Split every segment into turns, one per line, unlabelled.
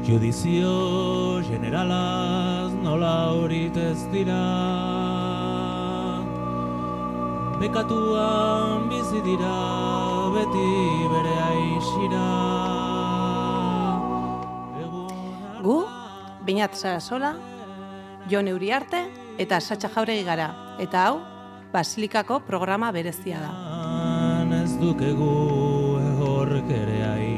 Judizio generalaz nola horit ez dira Bekatuan bizi dira beti bere aixira
Gu, Binat Sarasola, Jon Euriarte eta Satxa Jauregi gara. Eta hau, Basilikako programa berezia da.
Ez dukegu ehork ere aizina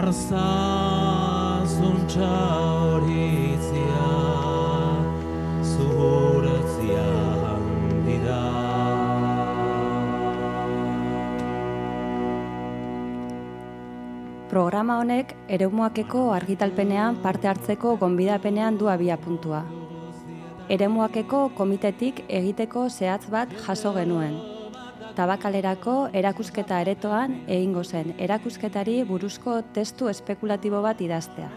Arza zuntza horitzia Zuhurtzia handi da
Programa honek eremuakeko argitalpenean parte hartzeko gonbidapenean du abia puntua. Eremuakeko komitetik egiteko zehatz bat jaso genuen. Tabakalerako erakusketa aretoan egingo zen erakusketari buruzko testu espekulatibo bat idaztea.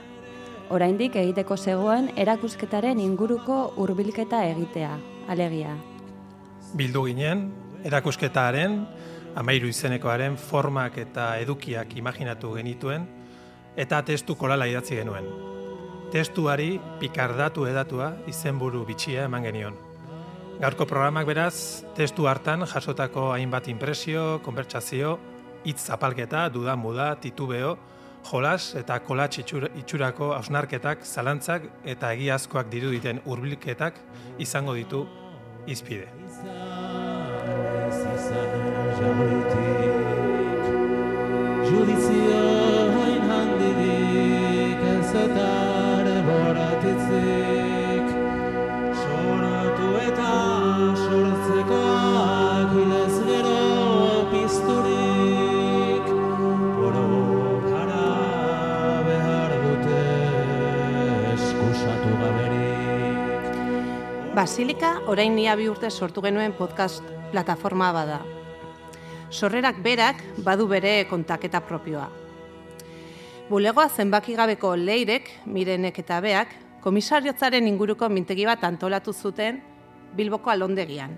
Oraindik egiteko zegoen erakusketaren inguruko hurbilketa egitea, alegia.
Bildu ginen, erakusketaren, amairu izenekoaren formak eta edukiak imaginatu genituen, eta testu kolala idatzi genuen. Testuari pikardatu edatua izenburu bitxia eman genion. Gaurko programak beraz, testu hartan jasotako hainbat inpresio, konbertsazio, hitz zapalketa, duda muda, titubeo, jolas eta itxur, itxurako hausnarketak, zalantzak eta egiazkoak diruditen hurbilketak izango ditu izpide.
Ez
Basilika orain nia bi urte sortu genuen podcast plataforma bada. Sorrerak berak badu bere kontaketa propioa. Bulegoa zenbakigabeko leirek, mirenek eta beak, komisariotzaren inguruko mintegi bat antolatu zuten Bilboko alondegian.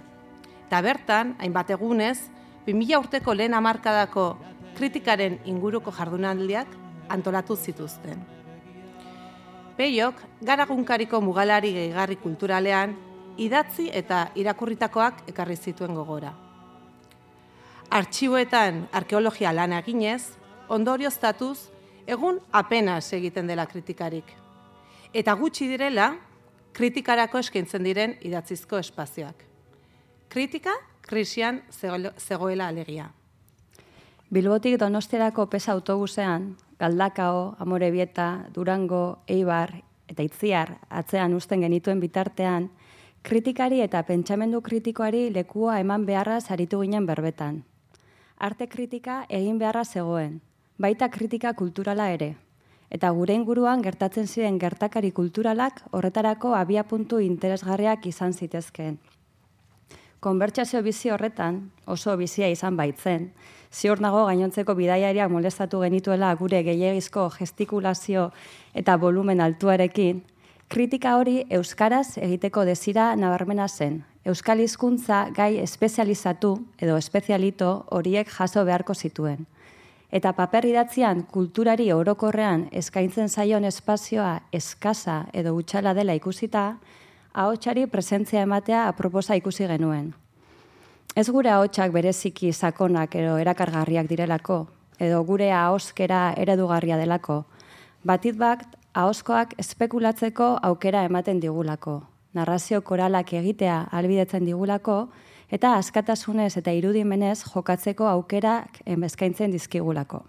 Eta bertan, hainbat egunez, 2000 urteko lehen hamarkadako kritikaren inguruko jardunaldiak antolatu zituzten. Peiok, garagunkariko mugalari gehigarri kulturalean, idatzi eta irakurritakoak ekarri zituen gogora. Artxiboetan arkeologia lana eginez, ondorioztatuz, egun apenas egiten dela kritikarik. Eta gutxi direla, kritikarako eskaintzen diren idatzizko espazioak. Kritika, krisian zegoela- alegia.
Bilbotik donosterako pesa autobusean, Galdakao, Amorebieta, Durango, Eibar eta Itziar atzean usten genituen bitartean, kritikari eta pentsamendu kritikoari lekua eman beharra saritu ginen berbetan. Arte kritika egin beharra zegoen, baita kritika kulturala ere. Eta gure inguruan gertatzen ziren gertakari kulturalak horretarako abiapuntu interesgarriak izan zitezkeen. Konbertsazio bizi horretan, oso bizia izan baitzen, ziur nago gainontzeko bidaiariak molestatu genituela gure gehiagizko gestikulazio eta volumen altuarekin, kritika hori euskaraz egiteko desira nabarmena zen. Euskal hizkuntza gai espezializatu edo espezialito horiek jaso beharko zituen. Eta paper idatzian kulturari orokorrean eskaintzen zaion espazioa eskasa edo utxala dela ikusita, ahotsari presentzia ematea aproposa ikusi genuen. Ez gure ahotsak bereziki sakonak edo erakargarriak direlako, edo gure ahoskera eredugarria delako. Batit bat, ahoskoak espekulatzeko aukera ematen digulako. Narrazio koralak egitea albidetzen digulako, eta askatasunez eta irudimenez jokatzeko aukerak eskaintzen dizkigulako.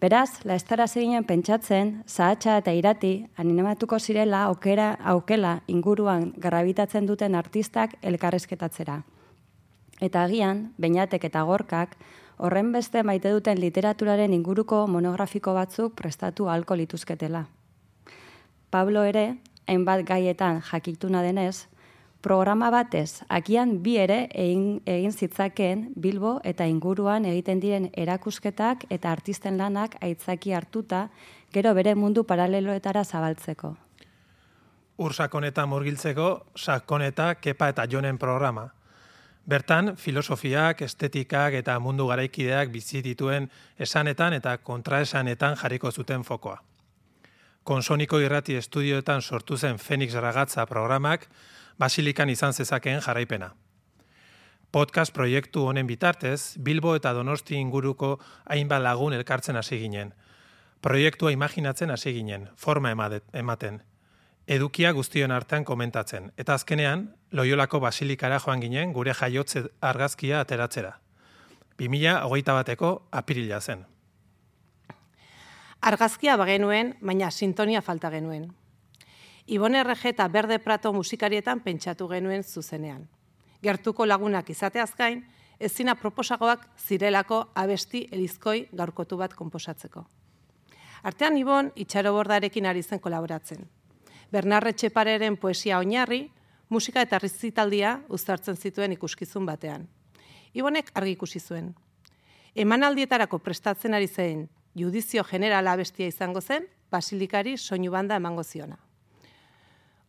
Beraz, laestara ginen pentsatzen, zahatxa eta irati, animatuko zirela aukera, aukela inguruan garrabitatzen duten artistak elkarrezketatzera. Eta agian, beinatek eta gorkak, horren beste maite duten literaturaren inguruko monografiko batzuk prestatu ahalko lituzketela. Pablo ere, hainbat gaietan jakituna denez, programa batez, agian bi ere egin, egin zitzakeen Bilbo eta inguruan egiten diren erakusketak eta artisten lanak aitzaki hartuta, gero bere mundu paraleloetara zabaltzeko.
Ur sakoneta murgiltzeko, sakoneta, kepa eta jonen programa. Bertan, filosofiak, estetikak eta mundu garaikideak bizi dituen esanetan eta kontraesanetan jarriko zuten fokoa. Konsoniko irrati estudioetan sortu zen Fenix Ragatza programak basilikan izan zezakeen jarraipena. Podcast proiektu honen bitartez, Bilbo eta Donosti inguruko hainbat lagun elkartzen hasi ginen. Proiektua imaginatzen hasi ginen, forma ematen. Edukia guztion artean komentatzen. Eta azkenean, Loiolako basilikara joan ginen gure jaiotze argazkia ateratzera. 2008 bateko apirila zen.
Argazkia bagenuen, baina sintonia falta genuen. Ibone RG eta Berde Prato musikarietan pentsatu genuen zuzenean. Gertuko lagunak izateaz gain, ezina proposagoak zirelako abesti elizkoi gaurkotu bat konposatzeko. Artean Ibon itxarobordarekin ari zen kolaboratzen. Bernarre Txepareren poesia oinarri, musika eta rizitaldia uztartzen zituen ikuskizun batean. Ibonek argi ikusi zuen. Emanaldietarako prestatzen ari zen judizio generala abestia izango zen, basilikari soinu banda emango ziona.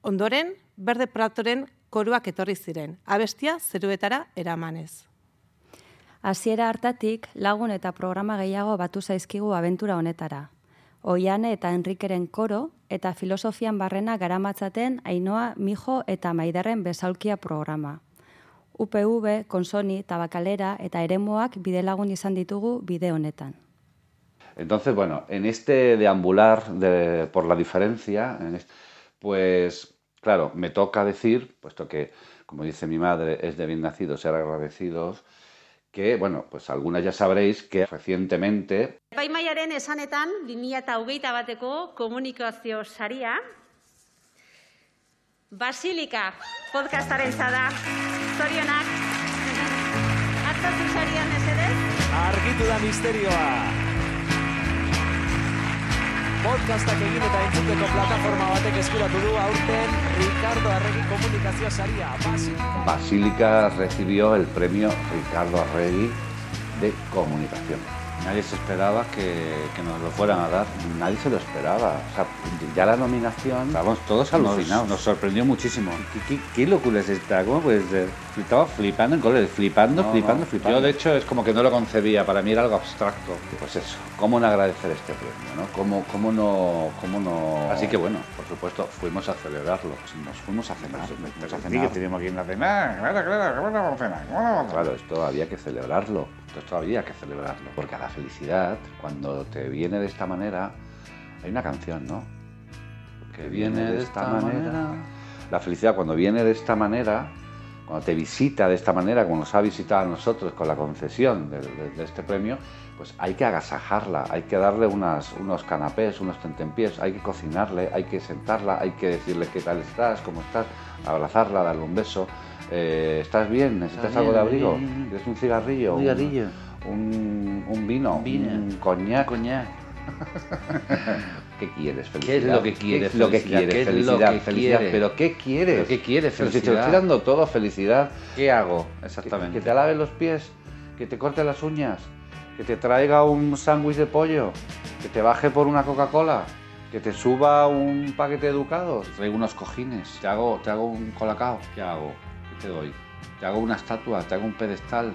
Ondoren, Berde Pratoren koruak etorri ziren, abestia zeruetara eramanez.
Hasiera hartatik lagun eta programa gehiago batu zaizkigu abentura honetara. Oiane eta Enrikeren koro eta filosofian barrena garamatzaten Ainoa, Mijo eta Maiderren besaulkia programa. UPV, Konsoni, Tabakalera eta Eremuak bidelagun izan ditugu bide honetan.
Entonces, bueno, en este deambular de, por la diferencia, en este- pues claro, me toca decir, puesto que, como dice mi madre, es de bien nacidos ser agradecidos, que, bueno, pues algunas ya sabréis que recientemente
Epaimaiaren esanetan, 2008 bateko komunikazio saria, Basilika podcastaren zada, zorionak, hartatu sarian esedez,
Argitu da misterioa. Podcastak egin eta entzuteko plataforma batek eskuratu du aurten Ricardo Arregi komunikazio saria. Basilica.
Basílica recibió el premio Ricardo Arregui de comunicación. Nadie se esperaba que, que nos lo fueran a dar, nadie se lo esperaba. O sea, ya la nominación, estábamos todos alucinados. Nos, sorprendió muchísimo. ¿Qué, qué, qué locura es esta? ¿Cómo puede ser? Estaba flipando en colores, flipando,
No,
flipando,
no.
flipando. Yo, de hecho, es como que no lo concebía, para mí era algo abstracto. Pues eso, ¿cómo no agradecer este premio? ¿no? ¿Cómo, cómo no, cómo no...? Así que bueno, por supuesto, fuimos a celebrarlo. Nos fuimos a cenar. nos fuimos a
Sí,
cenar.
que teníamos. Claro, claro, ¿cómo no vamos vamos a cenar?
Claro, esto había que celebrarlo. Esto había que celebrarlo. Porque a la felicidad, cuando te viene de esta manera, hay una canción, ¿no? Que viene de esta manera. La felicidad cuando viene de esta manera, cuando te visita de esta manera, como nos ha visitado a nosotros con la concesión de, de- de este premio, pues hay que agasajarla, hay que darle unas, unos canapés, unos tentempiés, hay que cocinarle, hay que sentarla, hay que decirle qué tal estás, cómo estás, abrazarla, darle un beso. Eh, ¿Estás bien? ¿Necesitas
¿Estás
algo de
bien?
abrigo?
Bien, bien.
¿Quieres un cigarrillo?
Un cigarrillo.
Un, un vino,
Un vino.
un coñac.
Coñac.
¿Qué quieres, felicidad?
¿Qué es lo que quieres,
¿Qué es lo que
felicidad?
quieres,
¿Qué es lo
felicidad?
que
felicidad.
quieres?
¿Pero qué quieres?
¿Pero qué quieres,
Pero si te lo
felicidad?
estoy dando todo, felicidad, ¿qué hago?
Exactamente.
Que, que te lave los pies, que te corte las uñas, que te traiga un sándwich de pollo, que te baje por una Coca-Cola, que te suba un paquete de educados, traigo unos cojines, te hago, te hago un colacao, ¿qué hago? ¿Qué te doy? Te hago una estatua, te hago un pedestal,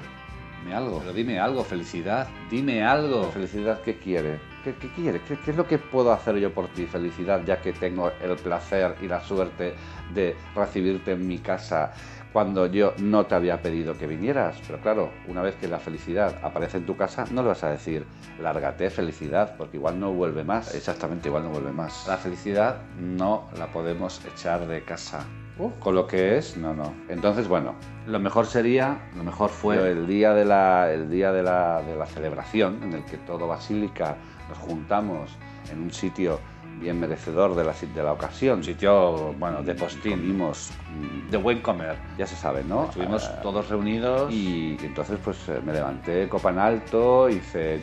dime algo. Pero dime algo, felicidad, dime algo. Felicidad, ¿qué quiere? ¿Qué, qué quiere? ¿Qué, qué es lo que puedo hacer yo por ti, felicidad, ya que tengo el placer y la suerte de recibirte en mi casa cuando yo no te había pedido que vinieras? Pero claro, una vez que la felicidad aparece en tu casa, no le vas a decir, lárgate, felicidad, porque igual no vuelve más. Exactamente, igual no vuelve más. La felicidad no la podemos echar de casa. Con lo que es, no, no. Entonces, bueno, lo mejor sería, lo mejor fue el día de la, el día de la, de la celebración, en el que todo Basílica nos juntamos en un sitio bien merecedor de la, de la ocasión. Un sitio, bueno, de postín. Comimos de buen comer, ya se sabe, ¿no? Estuvimos
Ah.
todos reunidos y entonces pues eh, me levanté copa en alto, hice...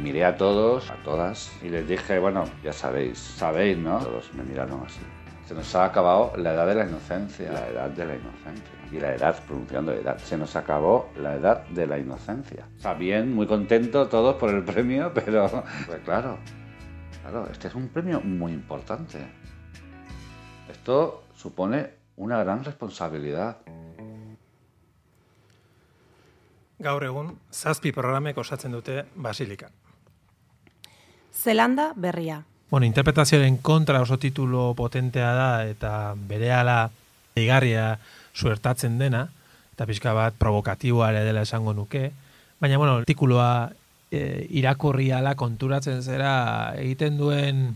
miré a todos, a todas, y les dije, bueno, ya sabéis, sabéis, ¿no? Todos me miraron así. Se nos ha acabado la edad de la inocencia. La edad de la inocencia. Y la edad, pronunciando edad. Se nos acabó la edad de la inocencia. Sea, bien, muy contento todos por el premio, pero pues claro, claro, este es un premio muy importante. Esto supone una gran responsabilidad.
Gaur egun, zazpi programek osatzen dute.
Zelanda berria.
Bueno, interpretazioaren kontra oso titulo potentea da eta berehala igarria suertatzen dena, eta pixka bat provokatiboa ere dela esango nuke, baina, bueno, artikuloa e, irakurri ala konturatzen zera egiten duen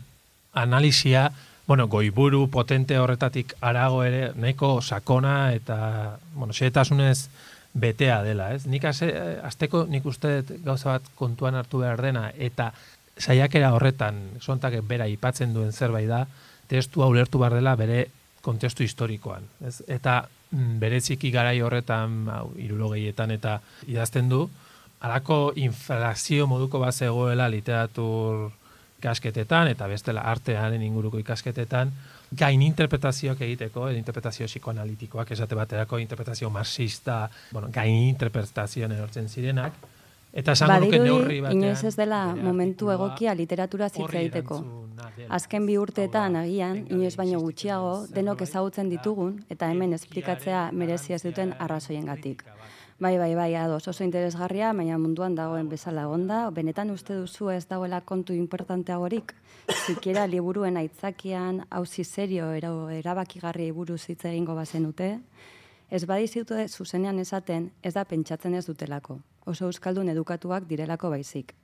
analisia, bueno, goiburu potente horretatik arago ere, nahiko sakona eta, bueno, xetasunez betea dela, ez? Nik azteko nik uste gauza bat kontuan hartu behar dena, eta saiakera horretan, sontak bera ipatzen duen zerbait da, testua ulertu behar dela bere kontestu historikoan. Ez? Eta mm, bereziki garai horretan, hau, irurogeietan eta idazten du, alako inflazio moduko bat zegoela literatur ikasketetan eta bestela artearen inguruko ikasketetan gain interpretazioak egiteko, interpretazio psikoanalitikoak esate baterako interpretazio marxista, bueno, gain interpretazioan erortzen zirenak, Eta esango nuke neurri batean...
inoiz ez dela momentu egokia literatura zitza egiteko. Azken bi urteetan agian, inoiz baino gutxiago, denok ezagutzen ditugun, eta hemen esplikatzea merezi ez duten arrazoiengatik. Bai, bai, bai, ados, oso interesgarria, baina munduan dagoen bezala onda, benetan uste duzu ez dagoela kontu importanteagorik, zikiera liburuen aitzakian, hauzi serio, erabakigarri buruz hitz egingo bazenute, ez badizitu zuzenean esaten, ez da pentsatzen ez dutelako oso euskaldun edukatuak direlako baizik.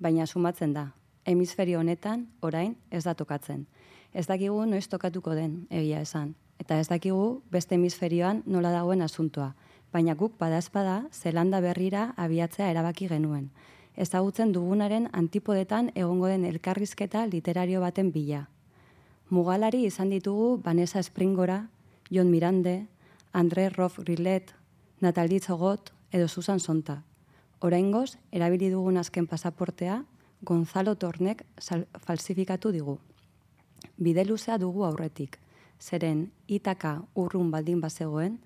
Baina sumatzen da, hemisferio honetan, orain, ez da tokatzen. Ez dakigu noiz tokatuko den, egia esan. Eta ez dakigu beste hemisferioan nola dagoen asuntoa. Baina guk badazpada, zelanda berrira abiatzea erabaki genuen. Ezagutzen dugunaren antipodetan egongo den elkarrizketa literario baten bila. Mugalari izan ditugu Vanessa Springora, Jon Mirande, André Rof Rillet, Natalie Zogot edo Susan Sonta. Oraingoz, erabili dugun azken pasaportea, Gonzalo Tornek falsifikatu digu. Bide luzea dugu aurretik. Zeren, itaka urrun baldin bazegoen,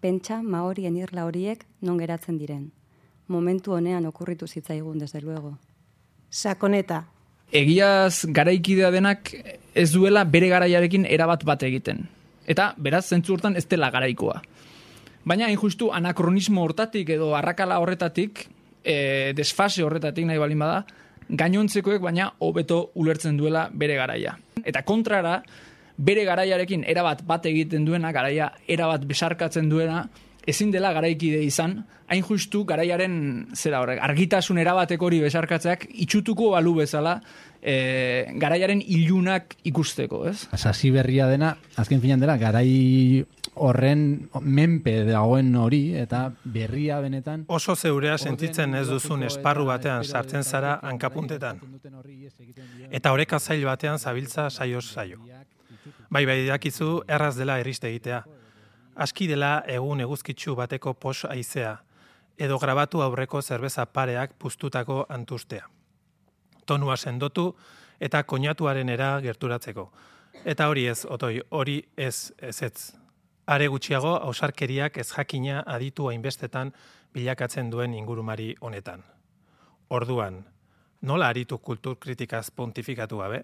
pentsa maorien irla horiek non geratzen diren. Momentu honean okurritu zitzaigun, desde luego.
Sakoneta.
Egiaz garaikidea denak ez duela bere garaiarekin erabat bat egiten. Eta, beraz, zentzu hortan ez dela garaikoa. Baina, injustu, anakronismo hortatik edo arrakala horretatik, e, desfase horretatik nahi balin bada, gainontzekoek baina hobeto ulertzen duela bere garaia. Eta kontrara, bere garaiarekin erabat bat egiten duena, garaia erabat besarkatzen duena, ezin dela garaikide izan, hain justu garaiaren zera horrek, argitasun erabateko hori besarkatzeak itxutuko balu bezala e, garaiaren ilunak ikusteko, ez?
Sasi berria dena, azken finan dela, garai horren menpe dagoen hori eta berria benetan
oso zeurea sentitzen ez duzun esparru batean sartzen zara hankapuntetan. eta oreka zail batean zabiltza saioz saio. Bai bai dakizu erraz dela erriste egitea. Aski dela egun eguzkitsu bateko pos aizea edo grabatu aurreko zerbeza pareak puztutako antustea. Tonua sendotu eta koinatuaren era gerturatzeko. Eta hori ez, otoi, hori ez, ez ez, are gutxiago ausarkeriak ez jakina aditu hainbestetan bilakatzen duen ingurumari honetan. Orduan, nola aritu kultur kritikaz pontifikatu gabe?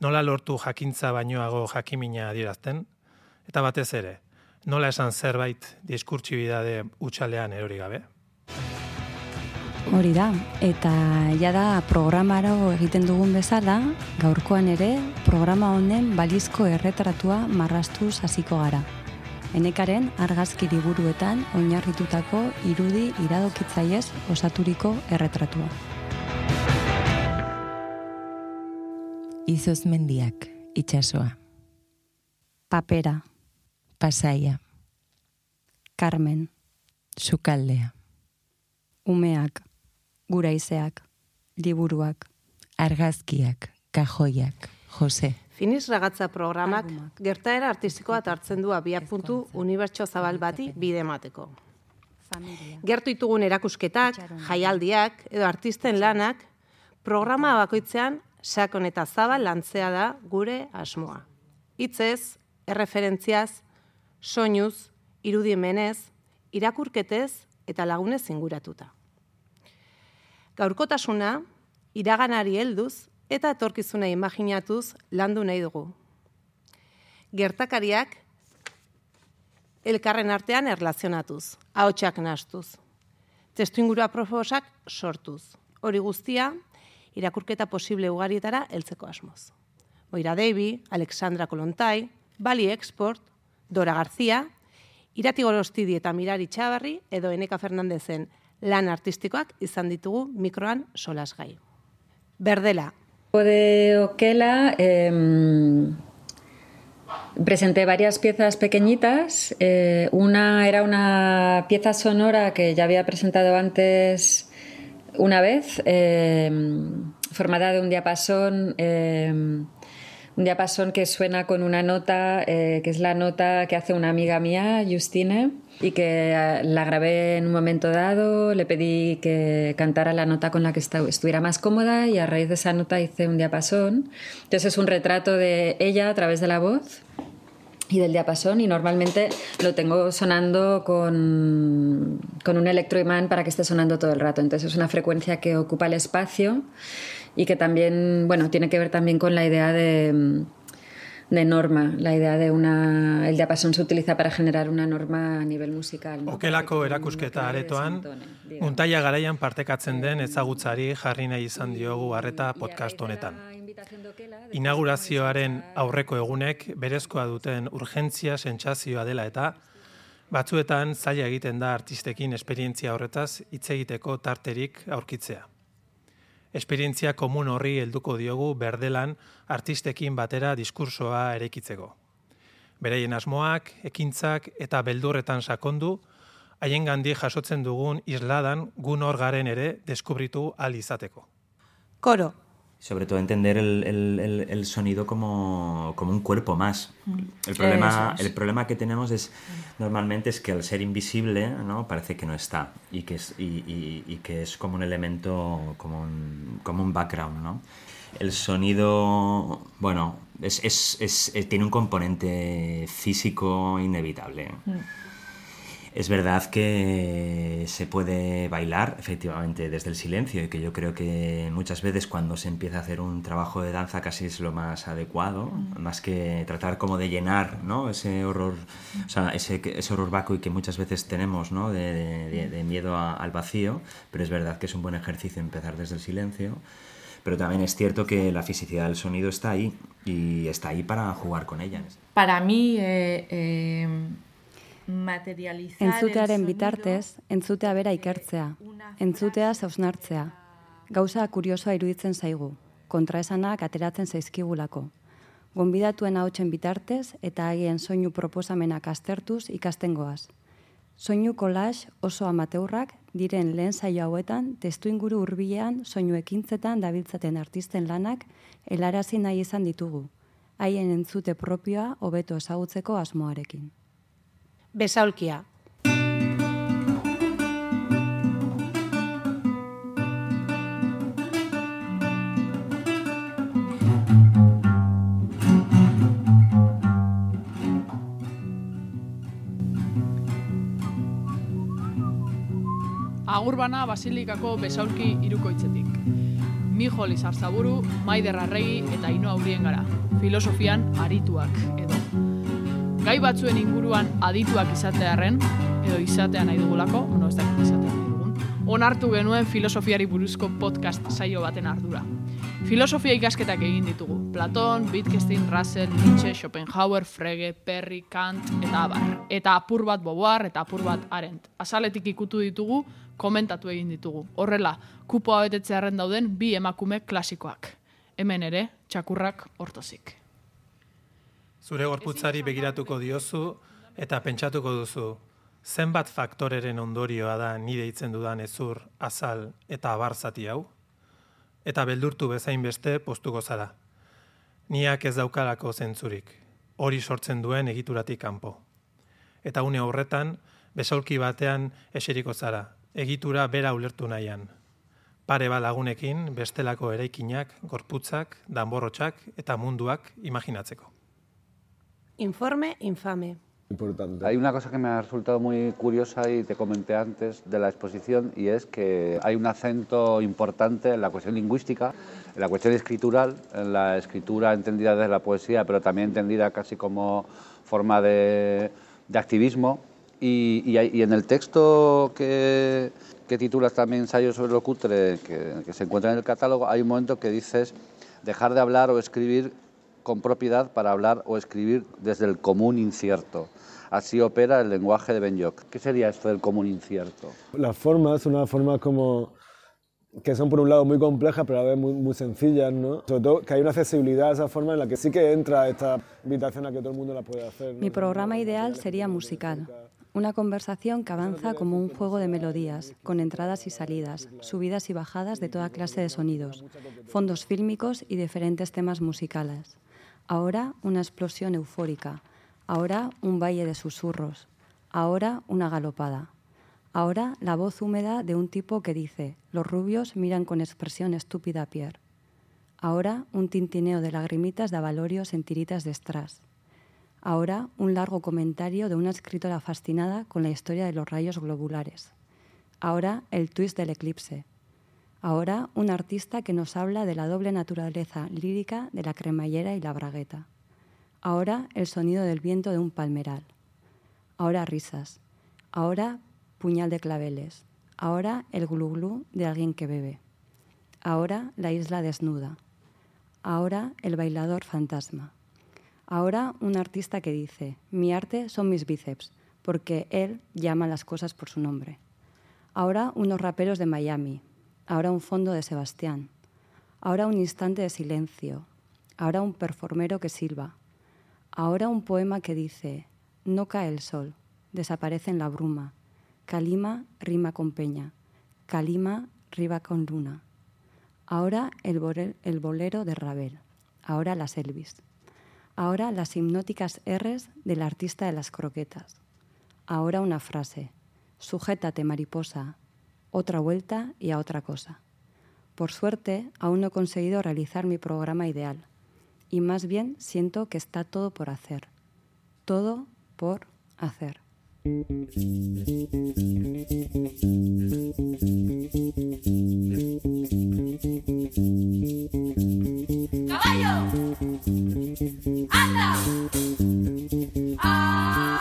Nola lortu jakintza bainoago jakimina adierazten? Eta batez ere, nola esan zerbait diskurtsibidade utxalean erori gabe?
Hori da, eta ja da programaro egiten dugun bezala, gaurkoan ere, programa honen balizko erretratua marrastuz hasiko gara enekaren argazki liburuetan oinarritutako irudi iradokitzaiez osaturiko erretratua.
Izoz mendiak, itxasoa.
Papera.
Pasaia.
Carmen.
Sukaldea.
Umeak. Guraizeak. Liburuak.
Argazkiak. Kajoiak. Jose.
Finiz ragatza programak gertaera artistikoa hartzen du abiapuntu unibertso zabal bati bide emateko. Gertu ditugun erakusketak, jaialdiak edo artisten lanak programa bakoitzean sakon eta zabal lantzea da gure asmoa. Hitzez, erreferentziaz, soinuz, irudiemenez, irakurketez eta lagunez inguratuta. Gaurkotasuna, iraganari helduz eta etorkizuna imaginatuz landu nahi dugu. Gertakariak elkarren artean erlazionatuz, ahotsak nastuz. Testu ingurua proposak sortuz. Hori guztia, irakurketa posible ugarietara heltzeko asmoz. Moira Davy, Alexandra Kolontai, Bali Export, Dora García, Irati Gorostidi eta Mirari Txabarri edo Eneka Fernandezen lan artistikoak izan ditugu mikroan solasgai. Berdela.
De Oquela eh, presenté varias piezas pequeñitas. Eh, una era una pieza sonora que ya había presentado antes una vez, eh, formada de un diapasón eh, un diapasón que suena con una nota, eh, que es la nota que hace una amiga mía, Justine, y que eh, la grabé en un momento dado, le pedí que cantara la nota con la que estuviera más cómoda y a raíz de esa nota hice un diapasón. Entonces es un retrato de ella a través de la voz y del diapasón y normalmente lo tengo sonando con, con un electroimán para que esté sonando todo el rato. Entonces es una frecuencia que ocupa el espacio y que también, bueno, tiene que ver también con la idea de, de norma, la idea de una... El diapasón se utiliza para generar una norma a nivel musical.
¿no? Okelako erakusketa aretoan, untaia garaian partekatzen den ezagutzari jarri nahi izan diogu harreta podcast honetan. Inaugurazioaren aurreko egunek berezkoa duten urgentzia sentsazioa dela eta batzuetan zaila egiten da artistekin esperientzia horretaz hitz egiteko tarterik aurkitzea esperientzia komun horri helduko diogu berdelan artistekin batera diskursoa erekitzeko. Bereien asmoak, ekintzak eta beldurretan sakondu, haien gandi jasotzen dugun isladan gun hor garen ere deskubritu al izateko.
Koro,
sobre todo entender el, el, el sonido como, como, un cuerpo más. Mm. El problema, es. el problema que tenemos es normalmente es que al ser invisible ¿no? parece que no está y que es, y, y, y que es como un elemento, como un, como un background. ¿no? El sonido, bueno, es, es, es, tiene un componente físico inevitable. Mm. Es verdad que se puede bailar efectivamente desde el silencio y que yo creo que muchas veces cuando se empieza a hacer un trabajo de danza casi es lo más adecuado, más que tratar como de llenar ¿no? ese horror, o sea, ese, ese horror y que muchas veces tenemos ¿no? de, de, de miedo a, al vacío, pero es verdad que es un buen ejercicio empezar desde el silencio. Pero también es cierto que la fisicidad del sonido está ahí y está ahí para jugar con ella.
Para mí, eh, eh
Entzutearen bitartez, entzutea bera ikertzea, entzutea zausnartzea. Gauza kuriosoa iruditzen zaigu, kontraesanak ateratzen zaizkigulako. Gonbidatuen ahotsen bitartez eta agien soinu proposamenak aztertuz ikastengoaz. Soinu kolax oso amateurrak diren lehen saio hauetan testu inguru hurbilean soinu ekintzetan dabiltzaten artisten lanak helarazi nahi izan ditugu. Haien entzute propioa hobeto ezagutzeko asmoarekin.
Besaulkia.
Agurbana Basilikako besaulki irukoitzetik. Mijol Izarzaburu, Maider Arregi eta Ino Aurien gara. Filosofian arituak edo gai batzuen inguruan adituak izatearen, edo izatea nahi dugulako, no ez dakit izatea nahi dugun, onartu genuen filosofiari buruzko podcast saio baten ardura. Filosofia ikasketak egin ditugu. Platon, Wittgenstein, Russell, Nietzsche, Schopenhauer, Frege, Perry, Kant eta Abar. Eta apur bat Boboar eta apur bat Arendt. Azaletik ikutu ditugu, komentatu egin ditugu. Horrela, kupoa betetzearen dauden bi emakume klasikoak. Hemen ere, txakurrak hortozik.
Zure gorputzari begiratuko diozu eta pentsatuko duzu, zenbat faktoreren ondorioa da nire itzen dudan ezur, azal eta abarzati hau? Eta beldurtu bezain beste postuko zara. Niak ez daukalako zentzurik, hori sortzen duen egituratik kanpo. Eta une horretan, besolki batean eseriko zara, egitura bera ulertu nahian. Pare lagunekin bestelako eraikinak, gorputzak, danborrotxak eta munduak imaginatzeko.
Informe infame.
Importante. Hay una cosa que me ha resultado muy curiosa y te comenté antes de la exposición y es que hay un acento importante en la cuestión lingüística, en la cuestión escritural, en la escritura entendida desde la poesía, pero también entendida casi como forma de, de activismo. Y, y, y en el texto que, que titulas también Ensayo sobre lo cutre, que, que se encuentra en el catálogo, hay un momento que dices dejar de hablar o escribir con propiedad para hablar o escribir desde el común incierto. Así opera el lenguaje de Benyoc. ¿Qué sería esto del común incierto?
La forma es una forma como que son por un lado muy complejas pero a la vez muy, muy sencillas, ¿no? Sobre todo que hay una accesibilidad a esa forma en la que sí que entra esta invitación a que todo el mundo la puede hacer. ¿no?
Mi programa ideal sería musical. Una conversación que avanza como un juego de melodías, con entradas y salidas, subidas y bajadas de toda clase de sonidos, fondos fílmicos y diferentes temas musicales. Ahora una explosión eufórica, ahora un valle de susurros, ahora una galopada. Ahora la voz húmeda de un tipo que dice, los rubios miran con expresión estúpida a Pierre. Ahora un tintineo de lagrimitas de avalorios en tiritas de strass. Ahora un largo comentario de una escritora fascinada con la historia de los rayos globulares. Ahora el twist del eclipse. Ahora un artista que nos habla de la doble naturaleza lírica de la cremallera y la bragueta. Ahora el sonido del viento de un palmeral. Ahora risas. Ahora puñal de claveles. Ahora el glu de alguien que bebe. Ahora la isla desnuda. Ahora el bailador fantasma. Ahora un artista que dice, mi arte son mis bíceps, porque él llama las cosas por su nombre. Ahora unos raperos de Miami. Ahora un fondo de Sebastián. Ahora un instante de silencio. Ahora un performero que silba. Ahora un poema que dice, no cae el sol, desaparece en la bruma. Calima rima con peña. Calima riba con luna. Ahora el, el bolero de Ravel. Ahora las Elvis. Ahora las hipnóticas R's del artista de las croquetas. Ahora una frase. Sujétate, mariposa. Otra vuelta y a otra cosa. Por suerte, aún no he conseguido realizar mi programa ideal. Y más bien siento que está todo por hacer. Todo por hacer.
¡Caballo! ¡Anda! ¡Arre!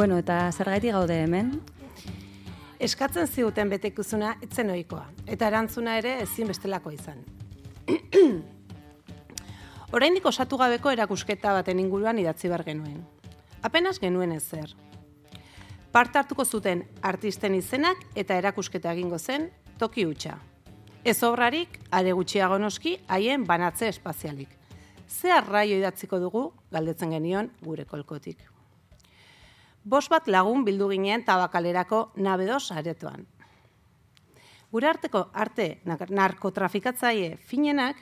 Bueno, eta zergaitik gaude hemen?
Eskatzen ziguten betekuzuna etzen ohikoa, eta erantzuna ere ezin bestelako izan. Oraindik osatu gabeko erakusketa baten inguruan idatzi behar genuen. Apenas genuen ezer. Parte hartuko zuten artisten izenak eta erakusketa egingo zen toki hutsa. Ez obrarik, are gutxiago noski, haien banatze espazialik. Ze arraio idatziko dugu, galdetzen genion gure kolkotik. Bos bat lagun bildu ginen tabakalerako nabedos aretoan. Gure arteko arte narkotrafikatzaile finenak,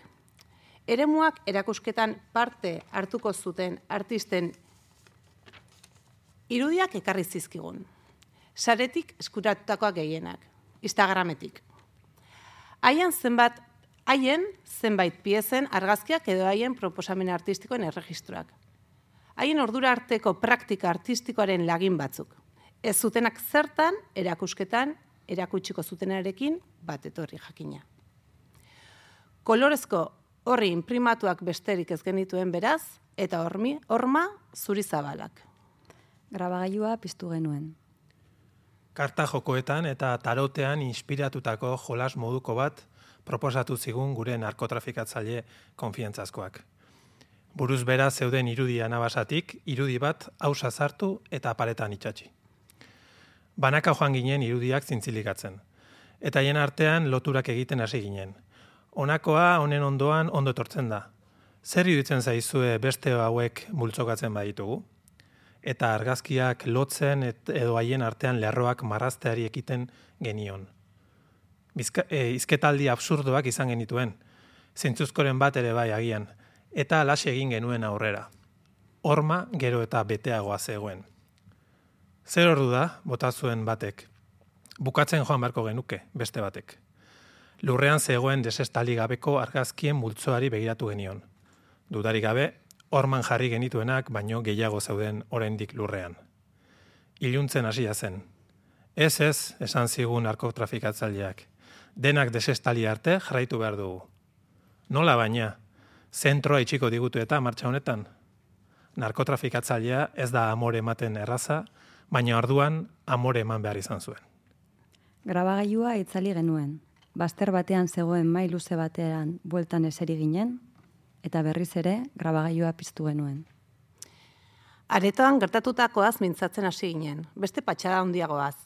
eremuak erakusketan parte hartuko zuten artisten irudiak ekarri zizkigun. Saretik eskuratutakoak gehienak, Instagrametik. Haien zenbat, haien zenbait piezen argazkiak edo haien proposamen artistikoen erregistroak. Haien ordura arteko praktika artistikoaren lagin batzuk. Ez zutenak zertan, erakusketan, erakutsiko zutenarekin bat etorri jakina. Kolorezko horri imprimatuak besterik ez genituen beraz, eta hormi, horma zuri zabalak.
Grabagailua piztu genuen.
Karta jokoetan eta tarotean inspiratutako jolas moduko bat proposatu zigun gure narkotrafikatzaile konfiantzazkoak. Buruz bera zeuden irudia anabasatik, irudi bat hausa sartu eta paretan itxatxi. Banaka joan ginen irudiak zintzilikatzen. Eta hien artean loturak egiten hasi ginen. Honakoa honen ondoan ondo etortzen da. Zer iruditzen zaizue beste hauek multzokatzen baditugu? Eta argazkiak lotzen et, edo haien artean lerroak marrazteari ekiten genion. Bizka, e, izketaldi absurduak izan genituen, zentzuzkoren bat ere bai agian, eta alaxe egin genuen aurrera. Horma gero eta beteagoa zegoen. Zer ordu da, bota zuen batek. Bukatzen joan beharko genuke, beste batek. Lurrean zegoen desestali gabeko argazkien multzoari begiratu genion. Dudarik gabe, horman jarri genituenak, baino gehiago zeuden oraindik lurrean. Iluntzen hasia zen. Ez ez, esan zigun narkotrafikatzaileak. Denak desestali arte jarraitu behar dugu. Nola baina, zentroa itxiko digutu eta martxa honetan. Narkotrafikatzailea ez da amore ematen erraza, baina orduan amore eman behar izan zuen.
Grabagailua itzali genuen. Baster batean zegoen mai luze batean bueltan eseri ginen, eta berriz ere grabagailua piztu genuen.
Aretoan gertatutakoaz mintzatzen hasi ginen, beste patxada handiagoaz.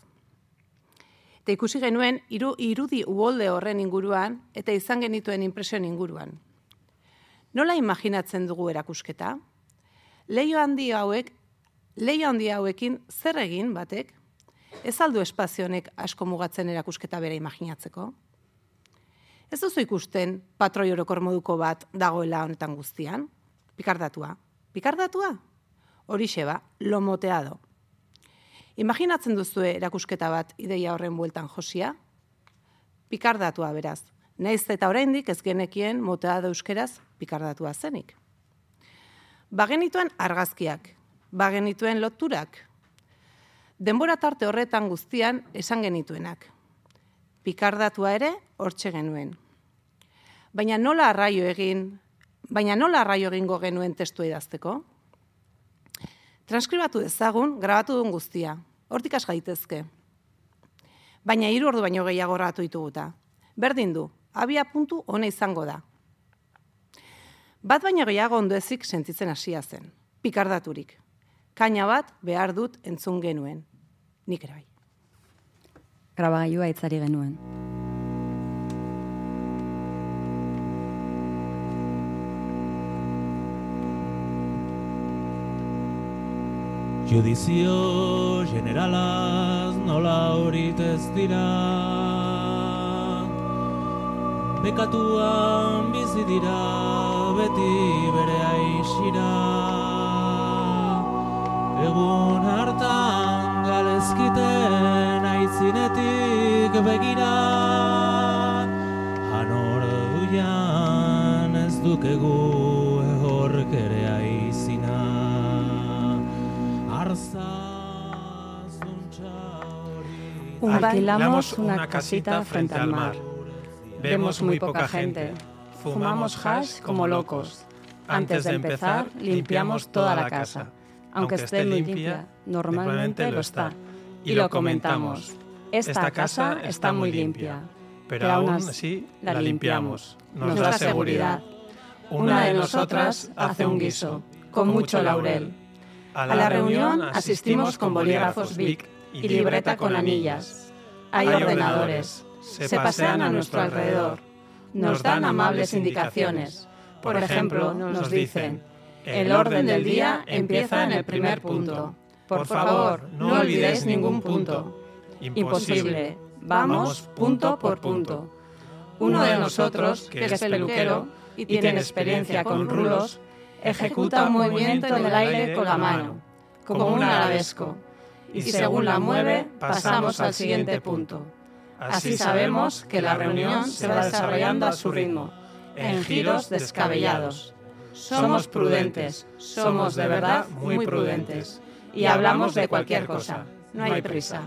Eta ikusi genuen hiru irudi uholde horren inguruan eta izan genituen inpresioen inguruan. Nola imaginatzen dugu erakusketa? Leio handi hauek, leio handi hauekin zer egin batek? Ez aldu espazio honek asko mugatzen erakusketa bere imaginatzeko? Ez duzu ikusten patroi orokor moduko bat dagoela honetan guztian? Pikardatua. Pikardatua? Horixe ba, lomoteado. Imaginatzen duzue erakusketa bat ideia horren bueltan josia? Pikardatua beraz. Naiz eta oraindik ez genekien moteado euskeraz pikardatua zenik. Bagenituen argazkiak, bagenituen loturak. Denbora tarte horretan guztian esan genituenak. Pikardatua ere hortxe genuen. Baina nola arraio egin, baina nola arraio egingo genuen testu idazteko? Transkribatu dezagun, grabatu duen guztia. Hortik has gaitezke. Baina hiru ordu baino gehiago grabatu dituguta. Berdin du, abia puntu ona izango da. Bat baino gehiago ondo ezik sentitzen hasia zen. Pikardaturik. Kaina bat behar dut entzun genuen. Nik ere bai.
Grabagailua itzari genuen.
Judizio generalaz nola horit ez dira Bekatuan bizi dira beti bere aixira Egun hartan galezkiten aitzinetik begira. Hanor duian ez dukegu ehork ere aizina. Arza
Alquilamos una casita frente al mar.
Vemos muy poca gente.
Fumamos hash como locos. Antes de empezar, limpiamos toda la casa. Aunque esté muy limpia, normalmente lo está. Y lo comentamos. Esta casa está muy limpia.
Pero aún así la limpiamos. Nos da seguridad.
Una de nosotras hace un guiso, con mucho laurel. A la reunión asistimos con bolígrafos Bic y libreta con anillas. Hay ordenadores. Se pasean a nuestro alrededor. Nos dan amables indicaciones. Por ejemplo, nos dicen, el orden del día empieza en el primer punto. Por favor, no olvidéis ningún punto. Imposible. Vamos punto por punto. Uno de nosotros, que es peluquero y tiene experiencia con rulos, ejecuta un movimiento en el aire con la mano, como un arabesco, y según la mueve pasamos al siguiente punto. Así sabemos que la reunión se va desarrollando a su ritmo, en giros descabellados. Somos prudentes, somos de verdad muy prudentes, y hablamos de cualquier cosa, no hay prisa.